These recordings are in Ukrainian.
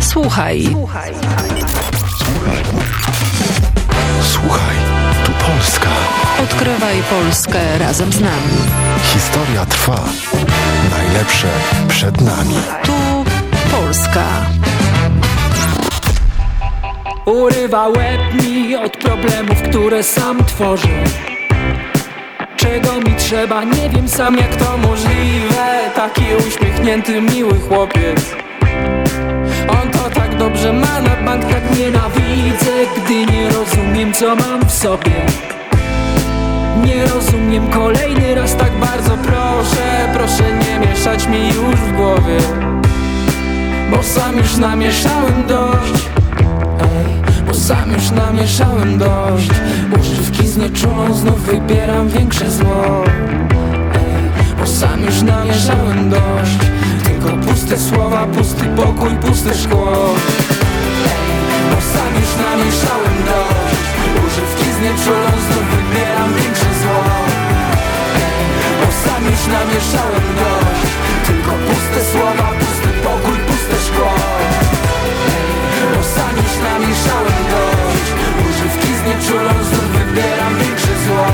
Słuchaj. Słuchaj. Słuchaj, tu Polska. Odkrywaj Polskę razem z nami. Historia trwa. Najlepsze przed nami. Tu Polska. Urywa łeb mi od problemów, które sam tworzę Czego mi trzeba, nie wiem sam jak to możliwe Taki uśmiechnięty, miły chłopiec tak dobrze ma, na bank tak nienawidzę Gdy nie rozumiem co mam w sobie. Nie rozumiem kolejny raz tak bardzo proszę Proszę nie mieszać mi już w głowie Bo sam już namieszałem dość. Ej, bo sam już namieszałem dość. Używki znieczulą znów wybieram większe zło. Ej, bo sam już namieszałem dość Tylko puste słowa, pusty pokój, puste szkło. Bo sam już namieszałem dość. Używki znieczulą znów wybieram większe zło. Bo sam już namieszałem dość. Tylko puste słowa, pusty pokój, puste szkło. Bo sam już namieszałem dość. Używki znieczulą znów wybieram większe zło.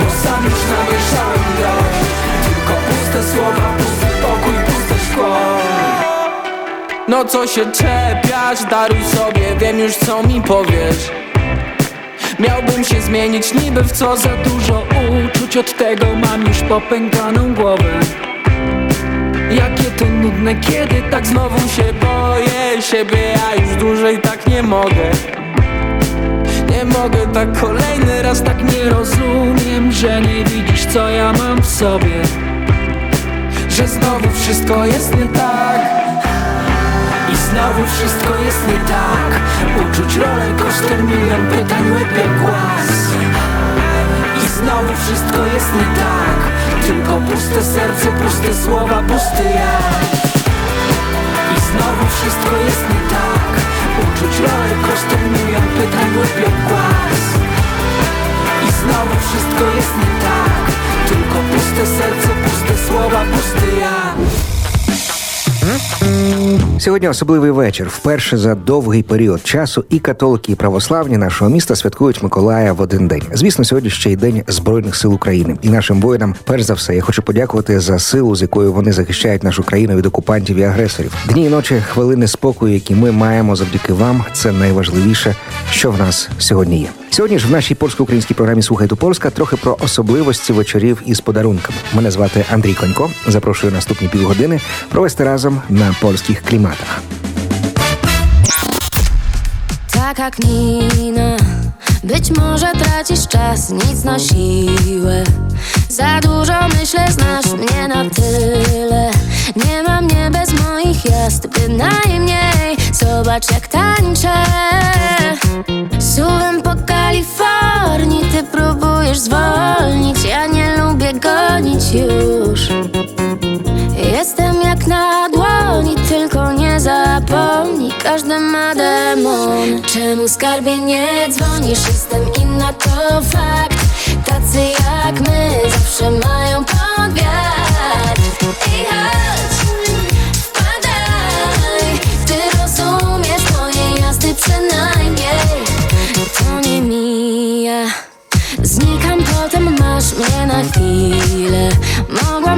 Bo sam już namieszałem dość. Tylko puste słowa, puste No co się czepiasz, daruj sobie, wiem już co mi powiesz. Miałbym się zmienić niby w co za dużo uczuć. Od tego mam już popękaną głowę. Jakie to nudne, kiedy tak znowu się boję Siebie ja już dłużej tak nie mogę. Nie mogę tak kolejny raz tak nie rozumiem Że nie widzisz co ja mam w sobie Że znowu wszystko jest nie tak. I znowu wszystko jest nie tak. Uczuć rolę kosztem milion pytań jak głaz. I znowu wszystko jest nie tak. Tylko puste serce, puste słowa, pusty ja. I znowu wszystko jest nie tak Сьогодні особливий вечір. Вперше за довгий період часу і католики, і православні нашого міста святкують Миколая в один день. Звісно, сьогодні ще й день збройних сил України. І нашим воїнам, перш за все, я хочу подякувати за силу, з якою вони захищають нашу країну від окупантів і агресорів. Дні і ночі, хвилини спокою, які ми маємо завдяки вам. Це найважливіше, що в нас сьогодні є. Сьогодні ж в нашій польсько-українській програмі Слухайте Польська трохи про особливості вечорів із подарунками. Мене звати Андрій Конько. Запрошую наступні півгодини провести разом на польських кліматах. Tak jak Nina Być może tracisz czas, nic na siłę Za dużo myślę, znasz mnie na tyle Nie ma mnie bez moich jazd, bynajmniej Zobacz jak tańczę. Suwem po Kalifornii Ty próbujesz zwolnić. Ja nie lubię gonić już. Jestem jak na dłoni, tylko nie zapomnij. Każdy ma demon. Czemu skarbie nie dzwonisz? Jestem inna, to fakt. Tacy jak my zawsze mają podwiat. Ej, chodź,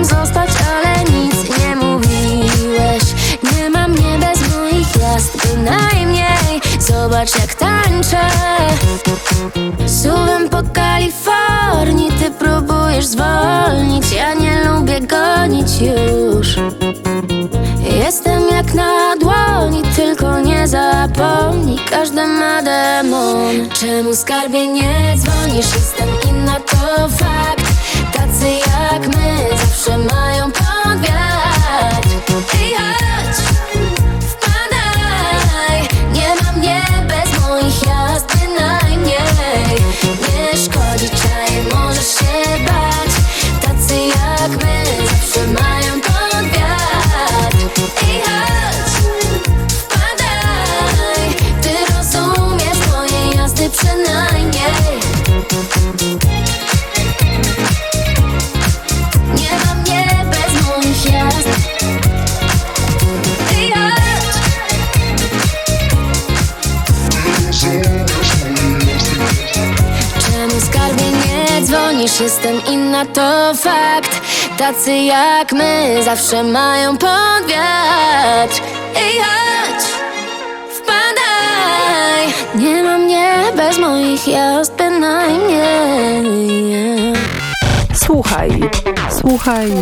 Mogłam zostać, ale nic nie mówiłeś. Nie ma mnie bez moich jazd, bynajmniej. Zobacz jak tańczę. Suwem po Kalifornii Ty próbujesz zwolnić. Ja nie lubię gonić już. Jestem jak na dłoni, tylko nie zapomnij. Każdy ma demon. Czemu skarbie nie dzwonisz? Jestem inna, to fakt Tacy jak my zawsze mają podwiat Ej, to fakt Tacy jak my zawsze mają pod wiatr Ej, chodź, wpadaj Nie ma mnie bez moich jazd bynajmniej Słuchaj, słuchaj.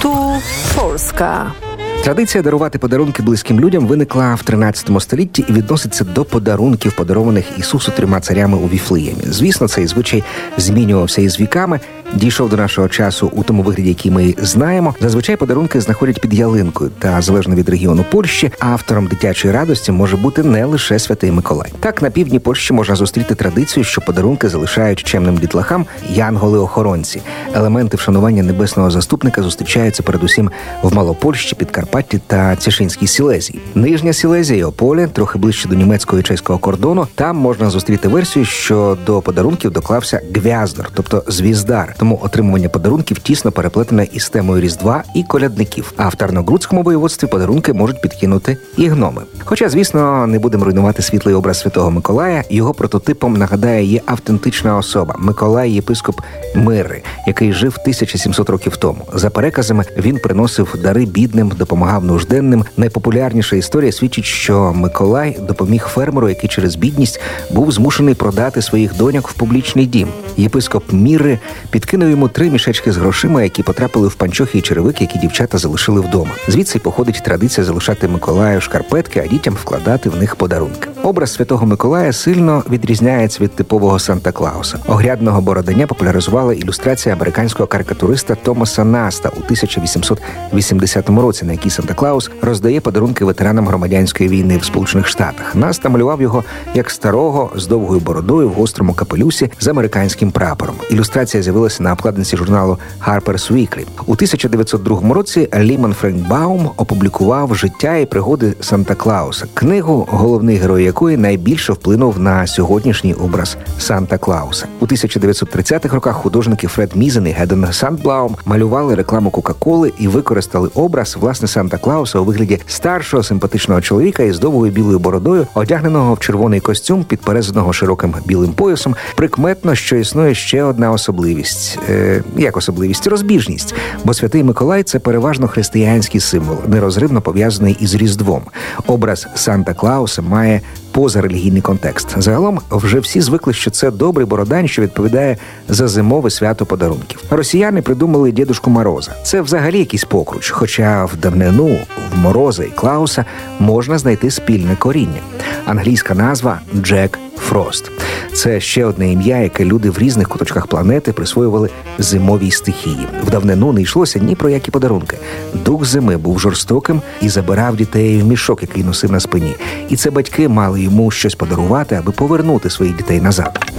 Tu Polska. Традиція дарувати подарунки близьким людям виникла в 13 столітті і відноситься до подарунків, подарованих Ісусу трьома царями у Віфлеємі. Звісно, цей звичай змінювався із віками. Дійшов до нашого часу у тому вигляді, який ми знаємо. Зазвичай подарунки знаходять під ялинкою, та залежно від регіону Польщі, автором дитячої радості може бути не лише святий Миколай. Так на півдні Польщі можна зустріти традицію, що подарунки залишають чемним дітлахам янголи-охоронці. Елементи вшанування небесного заступника зустрічаються передусім в Малопольщі, Підкарпатті та Цішинській Сілезії. Нижня Сілезія і Ополе, трохи ближче до німецького і чеського кордону. Там можна зустріти версію, що до подарунків доклався гвяздор, тобто звіздар. Тому отримування подарунків тісно переплетене із темою Різдва і колядників. А в Тарногрудському воєводстві подарунки можуть підкинути і гноми. Хоча, звісно, не будемо руйнувати світлий образ святого Миколая. Його прототипом нагадає є автентична особа Миколай, єпископ Мири, який жив 1700 років тому. За переказами він приносив дари бідним, допомагав нужденним. Найпопулярніша історія свідчить, що Миколай допоміг фермеру, який через бідність був змушений продати своїх доньок в публічний дім. Єпископ Міри підкинув йому три мішечки з грошима, які потрапили в панчохи і черевики, які дівчата залишили вдома. Звідси походить традиція залишати Миколаю шкарпетки, а дітям вкладати в них подарунки. Образ святого Миколая сильно відрізняється від типового Санта Клауса. Огрядного бородання популяризувала ілюстрація американського карикатуриста Томаса Наста у 1880 році, на якій Санта Клаус роздає подарунки ветеранам громадянської війни в Сполучених Штатах. Наст малював його як старого з довгою бородою в гострому капелюсі з американським прапором. Ілюстрація з'явилася на обкладинці журналу Harper's Weekly. У 1902 році Лаймен Френк Баум опублікував життя і пригоди Санта Клауса, книгу, головний герой якої найбільше вплинув на сьогоднішній образ Санта Клауса. У 1930-х роках художники Фред Мізен і Гаддон Сандблум малювали рекламу Кока-Коли і використали образ власне Санта Клауса у вигляді старшого симпатичного чоловіка із довгою білою бородою, одягненого в червоний костюм, підперезаного широким білим поясом. Прикметно, що існує ще одна особливість, е, як особливість розбіжність, бо святий Миколай це переважно християнський символ, нерозривно пов'язаний із Різдвом. Образ Санта Клауса має позарелігійний контекст. Загалом вже всі звикли, що це добрий бородань, що відповідає за зимове свято подарунків. Росіяни придумали дідушку Мороза. Це взагалі якийсь покруч. Хоча в давнину в Мороза і Клауса можна знайти спільне коріння. Англійська назва Джек Фрост. Це ще одне ім'я, яке люди в різних куточках планети присвоювали зимовій стихії. В давнину не йшлося ні про які подарунки. Дух зими був жорстоким і забирав дітей в мішок, який носив на спині. І це батьки мали йому щось подарувати, аби повернути своїх дітей назад.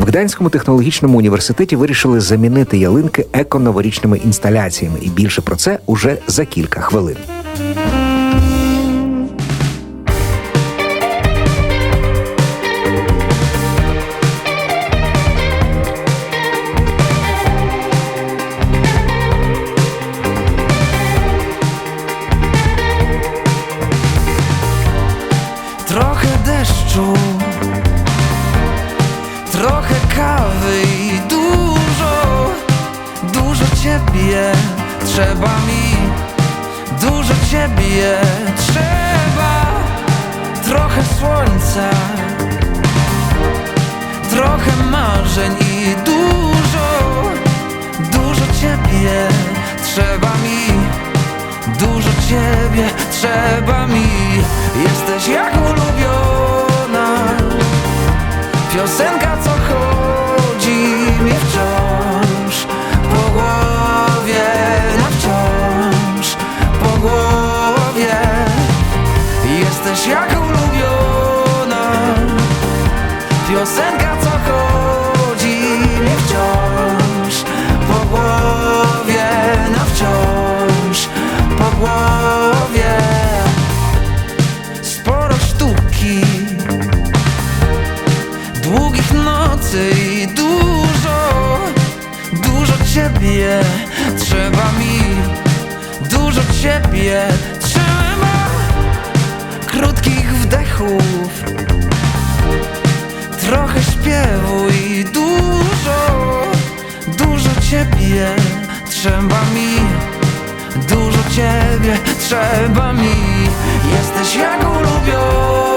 В Гданському технологічному університеті вирішили замінити ялинки еко-новорічними інсталяціями, і більше про це уже за кілька хвилин. Trzeba mi dużo ciebie. Trzymam krótkich wdechów. Trochę śpiewu i dużo, dużo ciebie. Trzeba mi dużo ciebie Trzeba mi. Jesteś jak ulubiony.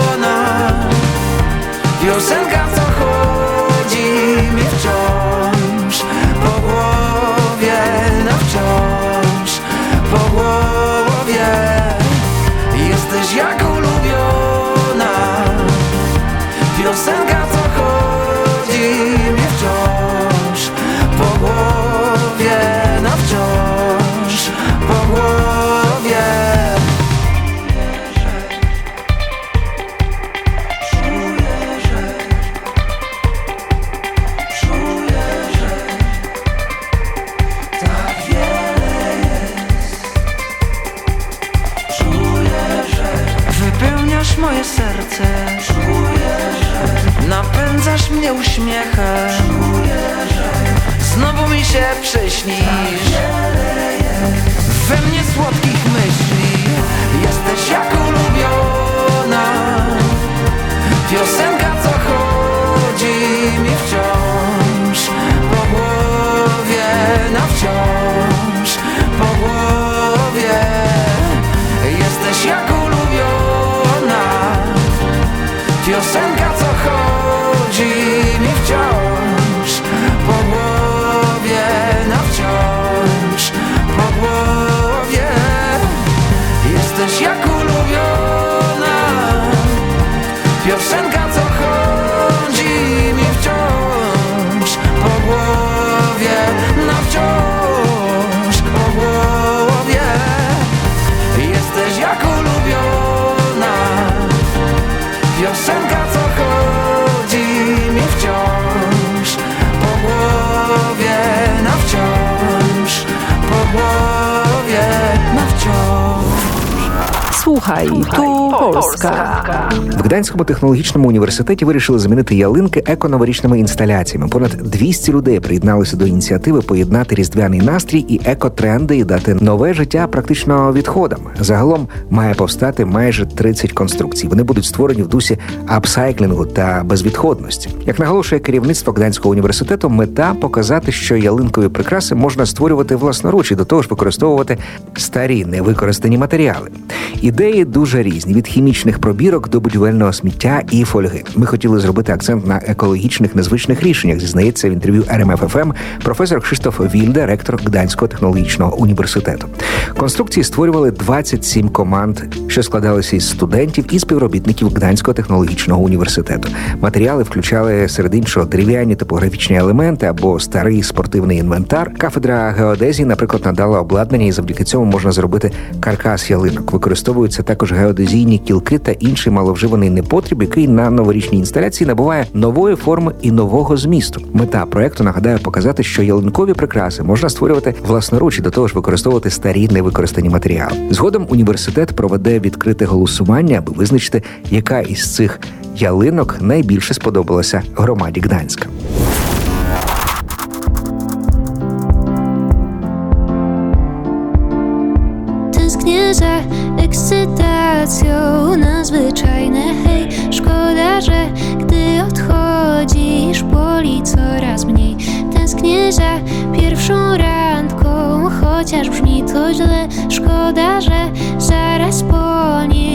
Słuchaj, tu Polska. В Гданському технологічному університеті вирішили замінити ялинки еконоворічними інсталяціями. Понад 200 людей приєдналися до ініціативи поєднати різдвяний настрій і екотренди і дати нове життя практично відходам. Загалом має повстати майже 30 конструкцій. Вони будуть створені в дусі апсайклінгу та безвідходності. Як наголошує керівництво Гданського університету, мета показати, що ялинкові прикраси можна створювати власноруч і до того ж використовувати старі невикористані матеріали. Ідеї дуже різні від хімічних пробірок до будівельного сміття і фольги. Ми хотіли зробити акцент на екологічних незвичних рішеннях. Зізнається в інтерв'ю RMF FM професор Кшиштоф Вільде, ректор Гданського технологічного університету. Конструкції створювали 27 команд, що складалися із студентів і співробітників Гданського технологічного університету. Матеріали включали серед іншого дерев'яні топографічні елементи або старий спортивний інвентар. Кафедра геодезії, наприклад, надала обладнання, і завдяки цьому можна зробити каркас ялинок. Використовуються також геодезійні кілки та інший маловживаний непотріб, який на новорічній інсталяції набуває нової форми і нового змісту. Мета проекту нагадаю показати, що ялинкові прикраси можна створювати власноруч і до того ж використовувати старі невикористані матеріали. Згодом університет проведе відкрите голосування, аби визначити, яка із цих ялинок найбільше сподобалася громаді Гданська. Tęsknię ekscytacją nadzwyczajne Hej, szkoda, że gdy odchodzisz boli coraz mniej Tęsknię za pierwszą randką, chociaż brzmi to źle. Szkoda, że zaraz po niej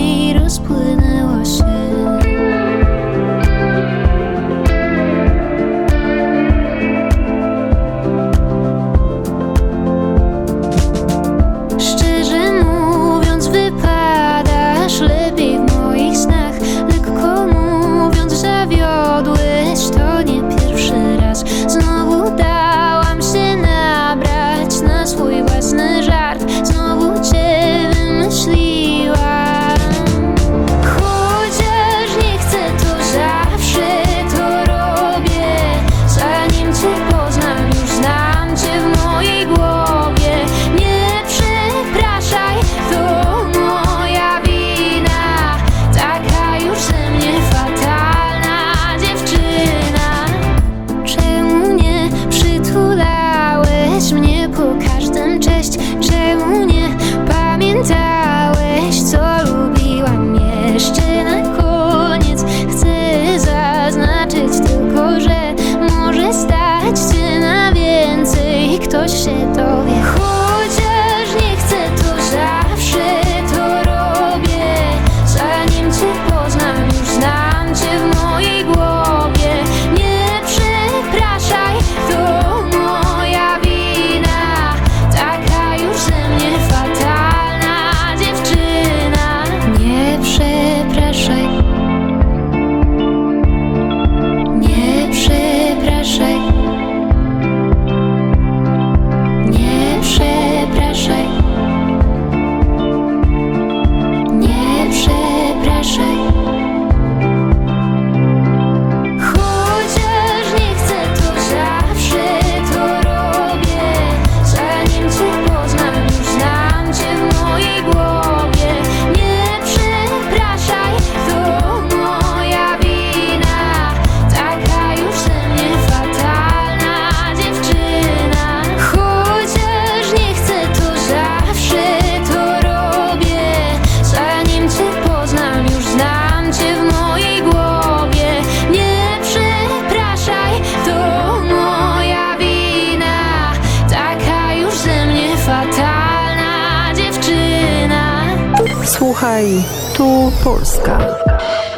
Słuchaj, то Польська.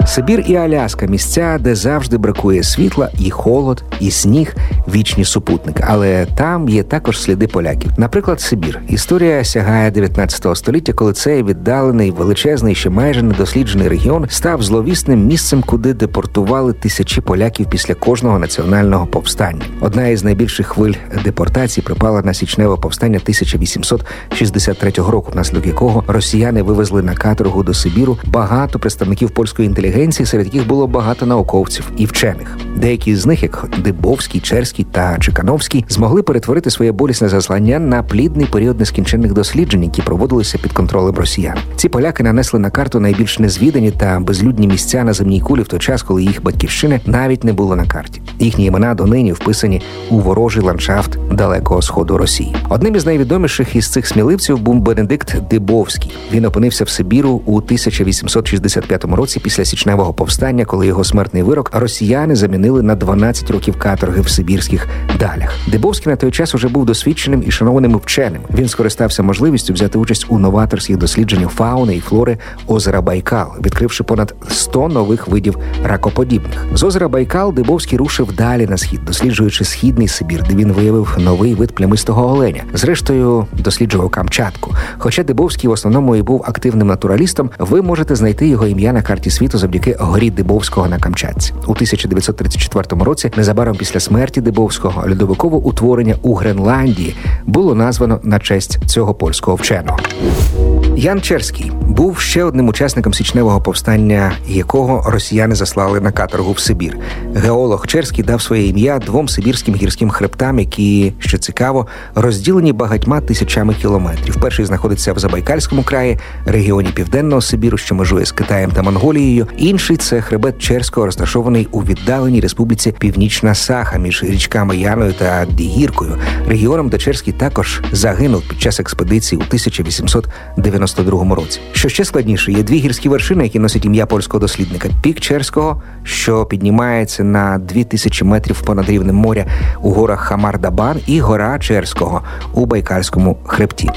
Сибір і Аляска місця, де завжди бракує світла, і холод, і сніг, вічні супутники. Але там є також сліди поляків. Наприклад, Сибір. Історія сягає 19 століття, коли цей віддалений, величезний, ще майже недосліджений регіон став зловісним місцем, куди депортували тисячі поляків після кожного національного повстання. Одна із найбільших хвиль депортацій припала на січневе повстання 1863 року, внаслідок якого росіяни вивезли на каторгу до Сибіру багато представників польської інтелігенції, серед яких було багато науковців і вчених. Деякі з них, як Дибовський, Черський та Чекановський, змогли перетворити своє болісне заслання на плідний період нескінченних досліджень, які проводилися під контролем росіян. Ці поляки нанесли на карту найбільш незвідані та безлюдні місця на земній кулі в той час, коли їх батьківщини навіть не було на карті. Їхні імена донині вписані у ворожий ландшафт далекого сходу Росії. Одним із найвідоміших із цих сміливців був Бенедикт Дибовський. Він опинився в Сибіру у 1865 році після січневого повстання, коли його смертний вирок росіяни замінили на 12 років каторги в сибірських далях. Дибовський на той час уже був досвідченим і шанованим вченим. Він скористався можливістю взяти участь у новаторських дослідженнях фауни і флори озера Байкал, відкривши понад 100 нових видів ракоподібних. З озера Байкал Дибовський рушив далі на схід, досліджуючи східний Сибір, де він виявив новий вид плямистого оленя. Зрештою, досліджував Камчатку. Хоча Дибовський в основному і був активним натуралістом, ви можете знайти його ім'я на карті світу завдяки горі Дибовського на Камчатці. У 1934 році, незабаром після смерті Дибовського, льодовикове утворення у Гренландії було названо на честь цього польського вченого. Ян Черський був ще одним учасником січневого повстання, якого росіяни заслали на каторгу в Сибір. Геолог Черський дав своє ім'я двом сибірським гірським хребтам, які, що цікаво, розділені багатьма тисячами кілометрів. Перший знаходиться в Забайкальському краї, регіоні Південного Сибіру, що межує з Китаєм та Монголією. Інший це хребет Черського, розташований у віддаленій республіці Північна Саха між річками Яною та Дігіркою, регіоном, де Черський також загинув під час експедиції у 1892 році. Що ще складніше, є дві гірські вершини, які носять ім'я польського дослідника: пік Черського, що піднімається на 2000 метрів понад рівнем моря у горах Хамар-Дабан, і гора Черського у Байкальському хребті.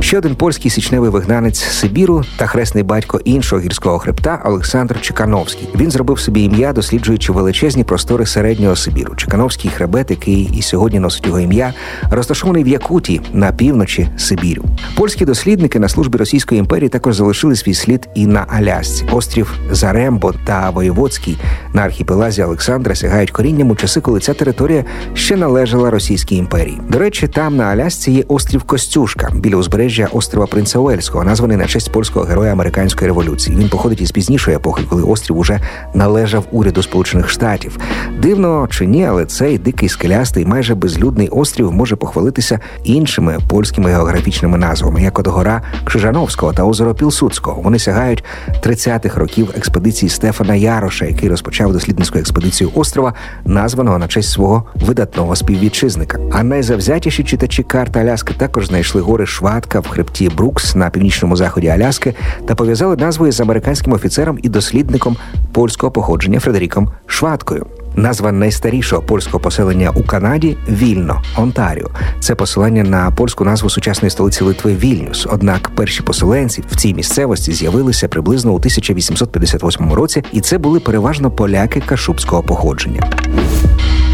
Ще один польський січневий вигнанець Сибіру та хресний батько іншого гірського хребта Олександр Чекановський. Він зробив собі ім'я, досліджуючи величезні простори середнього Сибіру. Чекановський хребет, який і сьогодні носить його ім'я, розташований в Якутії на півночі Сибіру. Польські дослідники на службі Російської імперії також залишили свій слід і на Алясці. Острів Зарембо та Воєводський на архіпелазі Олександра сягають корінням у часи, коли ця територія ще належала Російській імперії. До речі, там на Алясці є острів Костюшка біля узбережжя острова Принца Уельського, названий на честь польського героя американської революції. Він походить із пізнішої епохи, коли острів уже належав уряду Сполучених Штатів. Дивно чи ні, але цей дикий скелястий, майже безлюдний острів може похвалитися іншими польськими географічними назвами, як от гора Крижановського та озеро Пілсудського. Вони сягають 30-х років експедиції Стефана Яроша, який розпочав дослідницьку експедицію острова, названого на честь свого видатного співвітчизника. А найзавзятіші читачі карт Аляски також знайшли гори Шватка в хребті Брукс на північному заході Аляски та пов'язали назвою з американським офіцером і дослідником польського походження Фредеріком Шваткою. Назва найстарішого польського поселення у Канаді Вільно, Онтаріо. Це посилання на польську назву сучасної столиці Литви Вільнюс. Однак перші поселенці в цій місцевості з'явилися приблизно у 1858 році, і це були переважно поляки кашубського походження.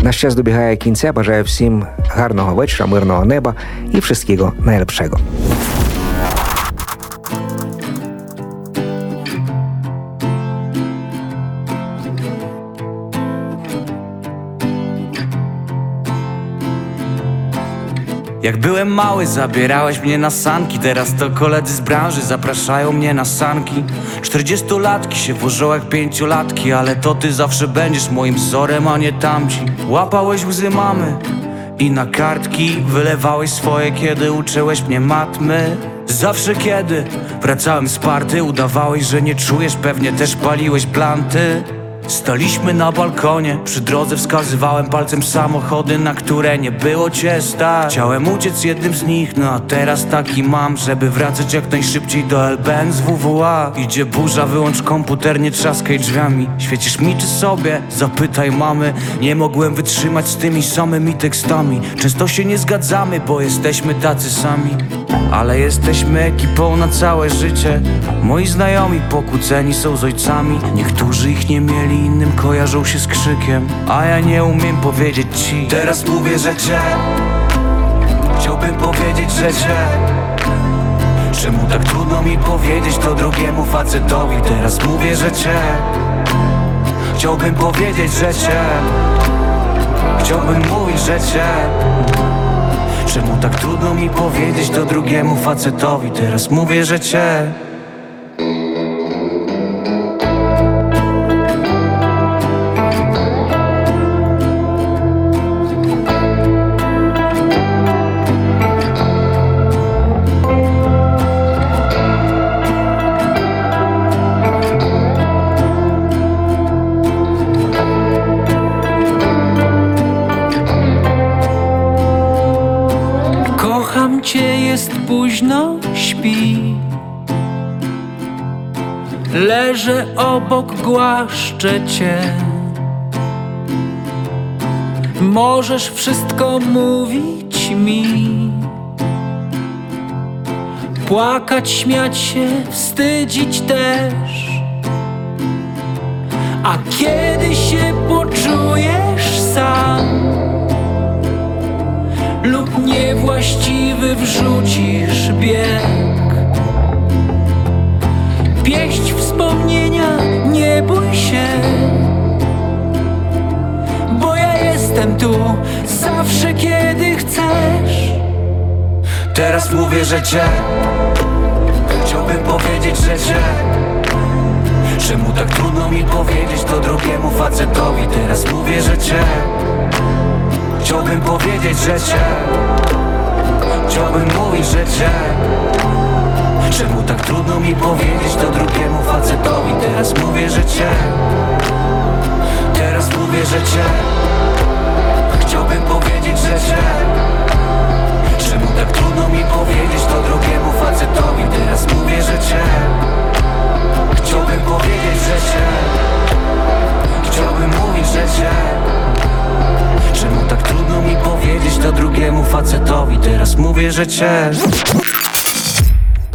Наш час добігає кінця. Бажаю всім гарного вечора, мирного неба і wszystkiego najlepszego. Jak byłem mały, zabierałeś mnie na sanki. Teraz to koledzy z branży zapraszają mnie na sanki. Czterdziestolatki się wożą jak pięciolatki Ale to ty zawsze będziesz moim wzorem, a nie tamci. Łapałeś łzy mamy i na kartki Wylewałeś swoje, kiedy uczyłeś mnie matmy. Zawsze kiedy wracałem z party Udawałeś, że nie czujesz, pewnie też paliłeś planty Staliśmy na balkonie, przy drodze wskazywałem palcem samochody, na które nie było cię stać. Chciałem uciec jednym z nich, no a teraz taki mam, żeby wracać jak najszybciej do LBN z WWA Idzie burza, wyłącz komputer, nie trzaskaj drzwiami. Świecisz mi czy sobie? Zapytaj mamy. Nie mogłem wytrzymać z tymi samymi tekstami. Często się nie zgadzamy, bo jesteśmy tacy sami. Ale jesteśmy ekipą na całe życie. Moi znajomi pokłóceni są z ojcami. Niektórzy ich nie mieli, innym kojarzą się z krzykiem A ja nie umiem powiedzieć ci. Teraz mówię, że cię. Chciałbym powiedzieć, że cię. Czemu tak trudno mi powiedzieć to drugiemu facetowi? Teraz mówię, że cię. Chciałbym powiedzieć, że cię. Chciałbym mówić, że cię. Czemu tak trudno mi powiedzieć to drugiemu facetowi? Teraz mówię, że cię Obok, głaszczę cię. Możesz wszystko mówić mi. Płakać, śmiać się, wstydzić też. A kiedy się poczujesz sam lub niewłaściwy wrzucisz bieg. Pieść nie bój się, bo ja jestem tu zawsze, kiedy chcesz. Teraz mówię, że cię. Chciałbym powiedzieć, że cię. Czemu tak trudno mi powiedzieć to drugiemu facetowi? Teraz mówię, że cię. Chciałbym powiedzieć, że cię. Chciałbym mówić, że cię Czemu tak trudno mi powiedzieć to drugiemu facetowi? Teraz mówię, że cię. Teraz mówię, że cię. Chciałbym powiedzieć, że cię. Czemu tak trudno mi powiedzieć to drugiemu facetowi? Teraz mówię, że cię. Chciałbym powiedzieć, że cię. Chciałbym mówić, że cię. Czemu tak trudno mi powiedzieć to drugiemu facetowi? Teraz mówię, że cię